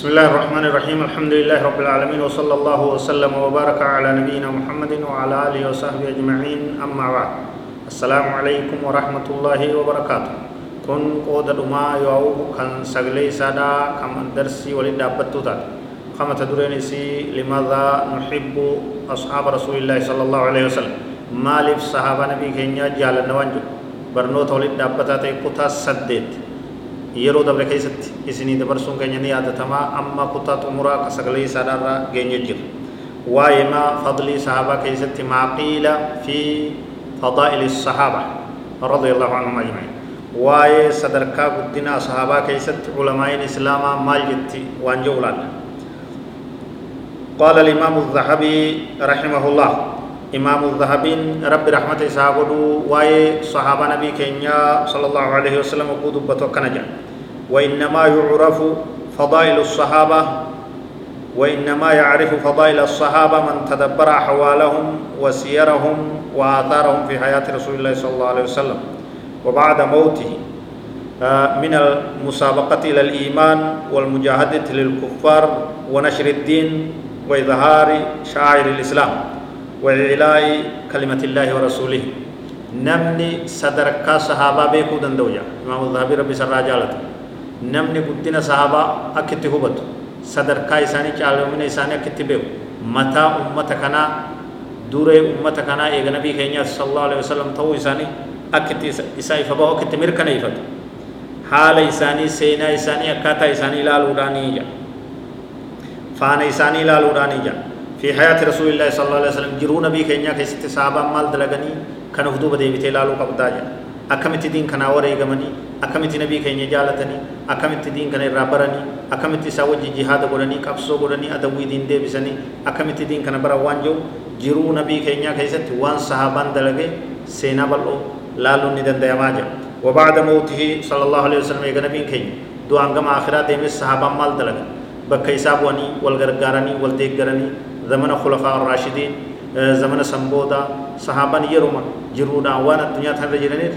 بسم الله الرحمن الرحيم الحمد لله رب العالمين وصلى الله وسلم وبارك على نبينا محمد وعلى آله وصحبه أجمعين أما بعد السلام عليكم ورحمة الله وبركاته كن قود دما يو كان سغلي سادا كم درسي ولد دابتو تات كما تدرين سي لماذا نحب أصحاب رسول الله صلى الله عليه وسلم مالف صحابة نبي كينيا جال نوانجو برنو تولد دابتا تيكوتا سدد yeroo dabre keessatti isinii dabarsuun keenya ni yaadatamaa amma kutaa xumuraa ka sagalee isaadhaarraa geenye jira waa'ee maa fadlii sahaabaa keessatti maa qiila fi fadaa'ili sahaaba radiyallahu anhum ajma'iin waa'ee sadarkaa guddinaa sahaabaa keessatti ulamaa'iin islaamaa maal jetti waan jedhu laalla قال الإمام الذهبي رحمه الله إمام الذهبي رب رحمته ساقدو واي صحابة نبي كينيا صلى الله عليه وسلم وقود بتوكنا وإنما يعرف فضائل الصحابة وإنما يعرف فضائل الصحابة من تدبر أحوالهم وسيرهم وآثارهم في حياة رسول الله صلى الله عليه وسلم. وبعد موته من المسابقة إلى الإيمان والمجاهدة للكفار ونشر الدين وإظهار شعائر الإسلام. وإعلاء كلمة الله ورسوله نمني صدركا صحابة بيكو دندوجا إمام الذهبي ربي سرى sahabaa akka itti hubatu sadarkaa isaanii caalumina isaanii akka itti beeku mataa ummata kanaa duree ummata kanaa eega nabii keenyaa sallallahu alaihi wasallam ta'uu isaanii akka itti isaa ifa bahu akka itti mirkaneeffatu haala isaanii seenaa isaanii akkaataa isaanii ilaaluudhaanii ija faana isaanii ilaaluudhaanii ija في حياة رسول الله صلى الله عليه وسلم جرون بي كينيا كيست صحابة مال دلغني كان هدوب دي بيتي لالو قبضا جن تدين كان آوري غمني أكم تنبي كينيا جالتني أكم تدين كان رابراني أكم تساوجي جهاد بولني قبصو بولني أدوي دين دي بسني أكم تدين كان برا وانجو جرون بي كينيا كيست وان صحابة دلغي سينا بلو لالو ندن دي ماجا وبعد موته صلى الله عليه وسلم يغن بي كينيا. دو آنگم آخرات دي مي صحابة مال دلغ بكيساب واني والغرقاراني زمن خلفاء الراشدين زمن سمبودا صحابه يروما جرودا وأنا الدنيا تنرجرنيت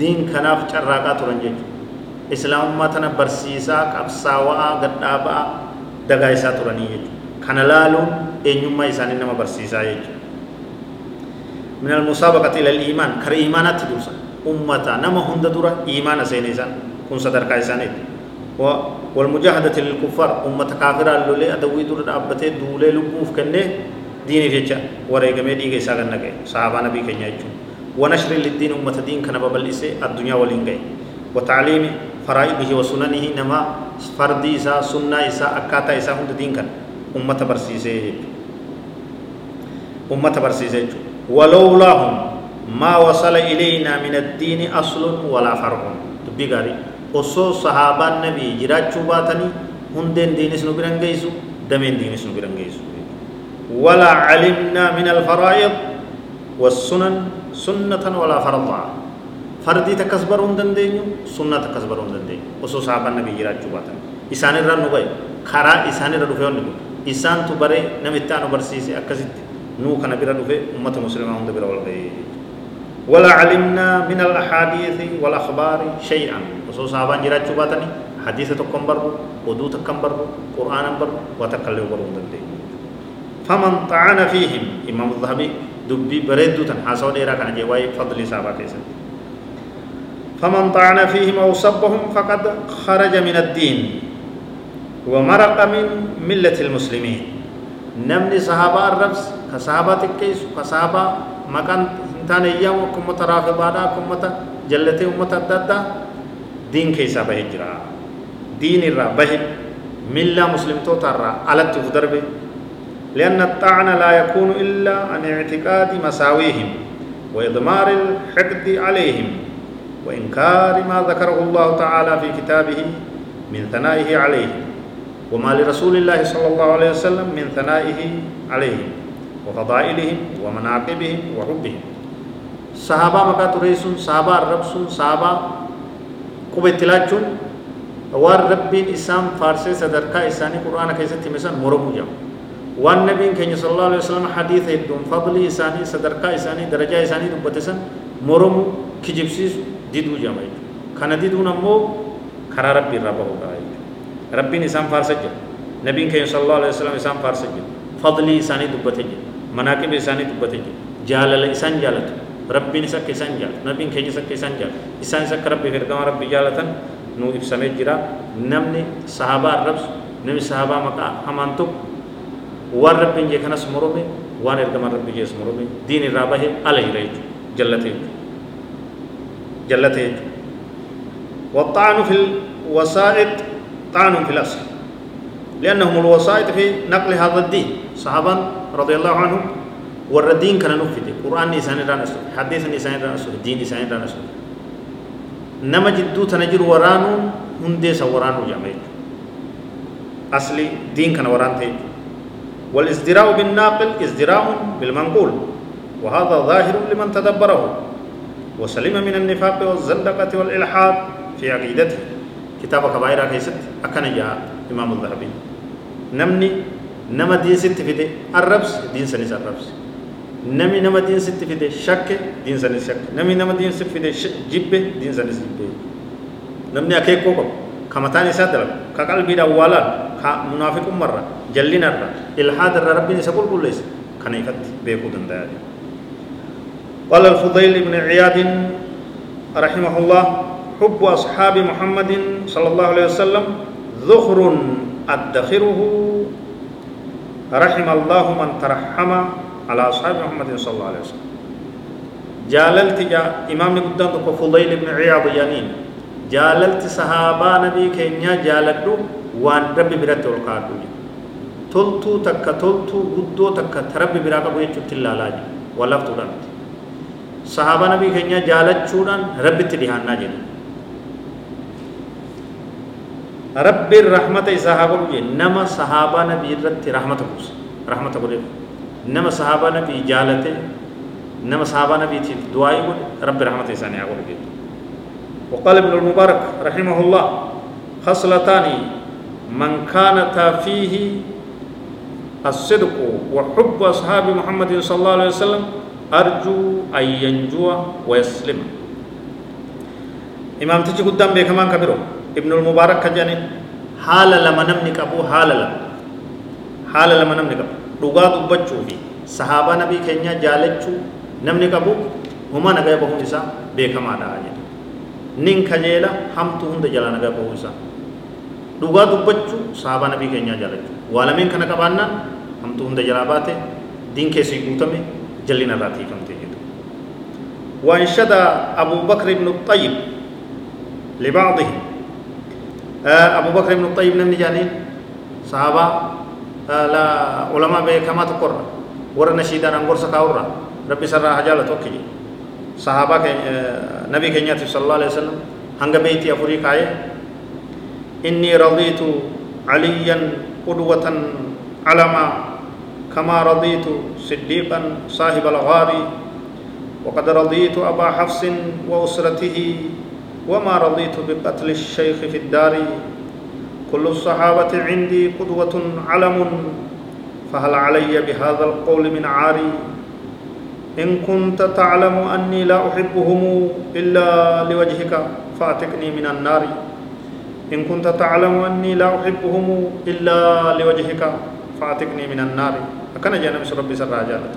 diin kanaaf carraaqaa turan jechuudha islaamummaa tana barsiisaa qabsaawaa gadhaabaa dagaa isaa turanii jechuudha kana laaluun eenyummaa isaanii nama barsiisaa jechuudha من المسابقة إلى الإيمان كر إيمانات تدوسا أمتا نما هند درا إيمان سينيسان كن صدر كايسانيت والمجاهدة للكفار أمتا كافرة اللولي أدوي دور أبتي دولي لبوف كنه ديني فيتشا وريقمي ديگي ساغن نگه صحابة نبي كنيا يجون ونشر للدين أمة دين كان ببلسه الدنيا والإنجاي وتعليم فرائضه وسننه نما فردي إسا سنة إسا أكاتا إسا هند دين كان أمة برسيسه أمة برسيسه ولولاهم ما وصل إلينا من الدين أصل ولا فرع تبي غاري osoo sahaabaan nabii jiraachuu baatanii hundeen diinis nu biran geessu dameen diinis nu biran geessu ولا علمنا من الفرائض والسنن سنة ولا فرضا فردي تكسبرون دندين سنة تكسبرون دندين وسو صحابة النبي جرات جواتن إسان الرن نبي خرا إسان الرن نبي نبي إسان تبري نمتان برسيسي أكسيت نو كان بيرا نبي أمة مسلمة هم دبيرا والبي ولا علمنا من الأحاديث والأخبار شيئا. وسو صحابة جرات جواتن حديث تكم برو ودو تكم برو قرآن برو وتكلم برو فمن طعن فيهم إمام الذهبي دبي بريدو تن. حاسو ديرا كان جواي فضل صحابة فمن طعن فيهم أو سبهم فقد خرج من الدين. ومرق من ملة المسلمين. نمني صحابة الربس كصحابة الكيس كصحابة مكان انتان أيام وكم رافضانا كم جلتي أمة الدادة دين كيسا بهجرا دين الرا به ملة مسلم توتر على تفدر به لأن الطعن لا يكون إلا عن اعتقاد مساويهم وإضمار الحقد عليهم وإنكار ما ذكره الله تعالى في كتابه من ثنائه عليهم وما لرسول الله صلى الله عليه وسلم من ثنائه عليهم وفضائلهم ومناقبهم وحبهم صحابة مكا تريسون صحابة الربسون صحابة قبة تلاجون وار ربين إسام فارسي صدركا إساني قرآن كيسة تمسان مرمو جام وان نبي كان صلى الله عليه وسلم حديث يدون فضل إساني صدركا إساني درجة إساني دبتسان مرمو كجبسيس ديدو جام كان ديدو نمو كرا ربي ربه ربين إسام فارسة جام نبي كان صلى الله عليه وسلم إسام فارسة جام فضل إساني دبتسان مناقب إساني دبتسان جالل إسان جالتو rabbiin isa akka isaan jaal nabiin keenya isa akka isaan jaal isaan isa akka rabbii ergamaa rabbii jaalatan nu ibsamee jira namni sahabaa arrabsu namni sahabaa maqaa hamaan tokko waan rabbiin jee kanas morome waan ergamaa rabbii jees morome diin irraa bahe ala jira jechuudha jallatee jechuudha jallatee jechuudha والطعن في الوسائط طعن في الأصل لأنهم الوسائط في نقل هذا الدين صحابا رضي الله عنهم warra diin kana nuffite qur'aanni isaan irraan as dhufe haddeesni isaan irraan as dhufe diin isaan irraan as dhufe nama jidduu tana jiru waraanuun hundeessa waraanuu jedhama jechuudha asli diin kana waraan ta'e jechuudha والازدراء بالناقل ازدراء بالمنقول وهذا ظاهر لمن تدبره وسلم من النفاق والزندقة والإلحاد في عقيدته كتاب كبائر كيست أكن جاء إمام الذهبي نمني نما دين ست في الربس دين سنس الربس نمي نما دين ست في دي شك دين سن شك. نمي نما دين ست في دي جيب دين سن جيب نمني أكي كوكو. كو. كمتان سادر كقلب دا والا كا منافق مر جلين ار إلحاد ربي سبول بوليس كاني كات بيكو دندا قال الفضيل بن عياد رحمه الله حب أصحاب محمد صلى الله عليه وسلم ذخر أدخره. رحم الله من ترحم على أصحاب محمد صلى الله عليه وسلم. جاللت جا إمام قدام تقول فضيل بن عياض يانين جاللت صحابة نبي كينيا جالدو وان ربي برات والقادو تلتو تكا تلتو قدو تكا تربي براك بوي چوتلا لاجي ولفتو دانت. صحابة نبي كينيا جالت چودان ربي تدهان ناجي. رب الرحمة صحابة نما صحابة نبي رت رحمة بوس. رحمة بوس نما صحابة نبي جالته نما صحابة نبي تيف دعاء يقول رب رحمة إنسان يقول كده وقال ابن المبارك رحمه الله خصلتان من كانت فيه الصدق وحب أصحاب محمد صلى الله عليه وسلم أرجو أن ينجو ويسلم إمام تجي قدام بكمان كبيرو ابن المبارك كجاني حال لما نمنك أبو حال لما حال لما نمنك أبو dhugaa dubbachuu fi sahaabaa nabii keenya jaalachuu namni qabu huma nagaa bahuun isaa beekamaadha jedhe nin kajeela hamtuu hunda jala nagaa bahuu isaa dhugaa dubbachuu sahaabaa nabii keenyaa jaalachuu waa lameen kana qabaannaan hamtuu hunda jalaa baate diin keessii guutame jallina irraa tiifamte jedhu وانشد أبو بكر بن الطيب لبعضهم أبو بكر بن الطيب نمني جانين la ulama beekamaa tokkorra warra nashiidaan angorsa kaa'urra rabbi sarraa hajaala tokki sahaabaa nabii keenyaatiif sallallahu alaihi wasallam hanga beeyti afurii kaa'ee inni radiitu aliyan qudwatan alamaa كما رضيت صديقا صاحب الغار وقد رضيت أبا حفص وأسرته وما رضيت بقتل الشيخ في الدار كل الصحابة عندي قدوة علم فهل علي بهذا القول من عاري؟ إن كنت تعلم أني لا أحبهم إلا لوجهك فأتقني من النار. إن كنت تعلم أني لا أحبهم إلا لوجهك فأتقني من النار. أكن جانا مش ربي سر جالت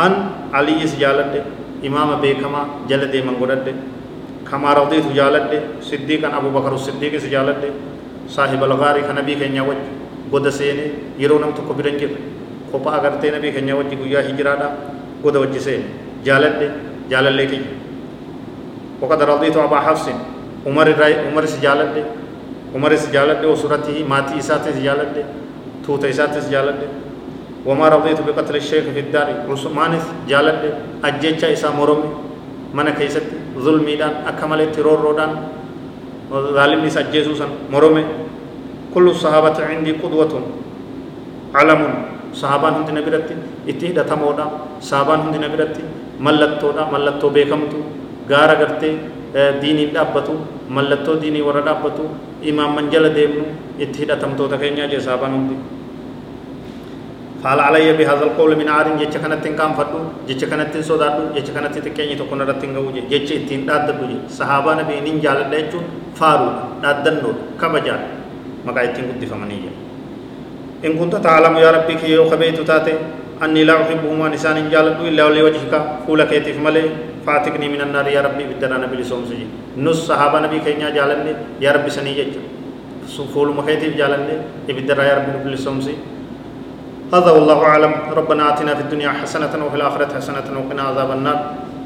أن علي سجالت إمام بيكما جلد من قرد كما رضيت جالت صديقا أبو بكر الصديق سجالت صاحب الغار كان نبي كenya wajji. Goda seene yeroo nam tokko bira jirre kophaa agartee nabii keenya wajji guyyaa hijiraadha goda wajji seene jaaladhe jaalallee kiyya وقد رضيت أبا حفص عمر الرأي عمر سجالد عمر سجالد وسورته ماتي إسات سجالد توت إسات سجالد وما رضيت بقتل الشيخ في الدار عثمان جالد أجيتشا إسا مرمي من كيست ظلمي دان أكمل ترور رودان ظالمني سجيسوسا مرمي. كل الصحابة عندي قدوة. علم. صحابان هند نبرت اتهد تمودا. صحابان هند نبرت ملتودا. ملتو بيكمتو. غارا غرتي ديني دابتو. ملتو ديني ورا دابتو. إمام منجل ديمنو. اتهد تمتو تكينيا جي صحابان هند فعل علي بهذا القول من عار؟ جيتش كانت كان فدو؟ جيتش كانت سودادو؟ جيتش كانت تكيني تكون رتنغو جيتش اتين داددو صحابة نبي نين جال ديچو فارو دادنو كبجال مكا اتين قد فمنية إن كنت تعلم يا ربي كي يو خبيت تاتي أني لا أحبهما نسان جالدو إلا لوجهك فولك يتف ملي فاتقني من النار يا ربي بدنا نبي لسوم سجي. نص صحابة نبي كينيا جالني يا ربي سني جيتش. فول مكيتف جالني بدنا يا ربي نبي لسوم سجي. هذا والله أعلم. ربنا آتنا في الدنيا حسنة وفي الآخرة حسنة وقنا عذاب النار.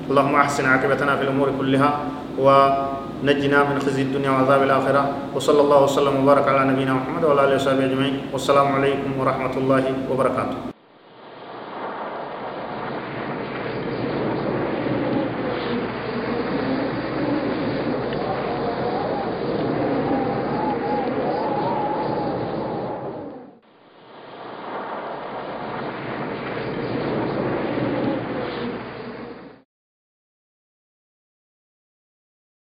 اللهم أحسن عاقبتنا في الأمور كلها ونجنا من خزي الدنيا وعذاب الآخرة. وصلى الله وسلم وبارك على نبينا محمد وعلى آله وصحبه أجمعين. والسلام عليكم ورحمة الله وبركاته.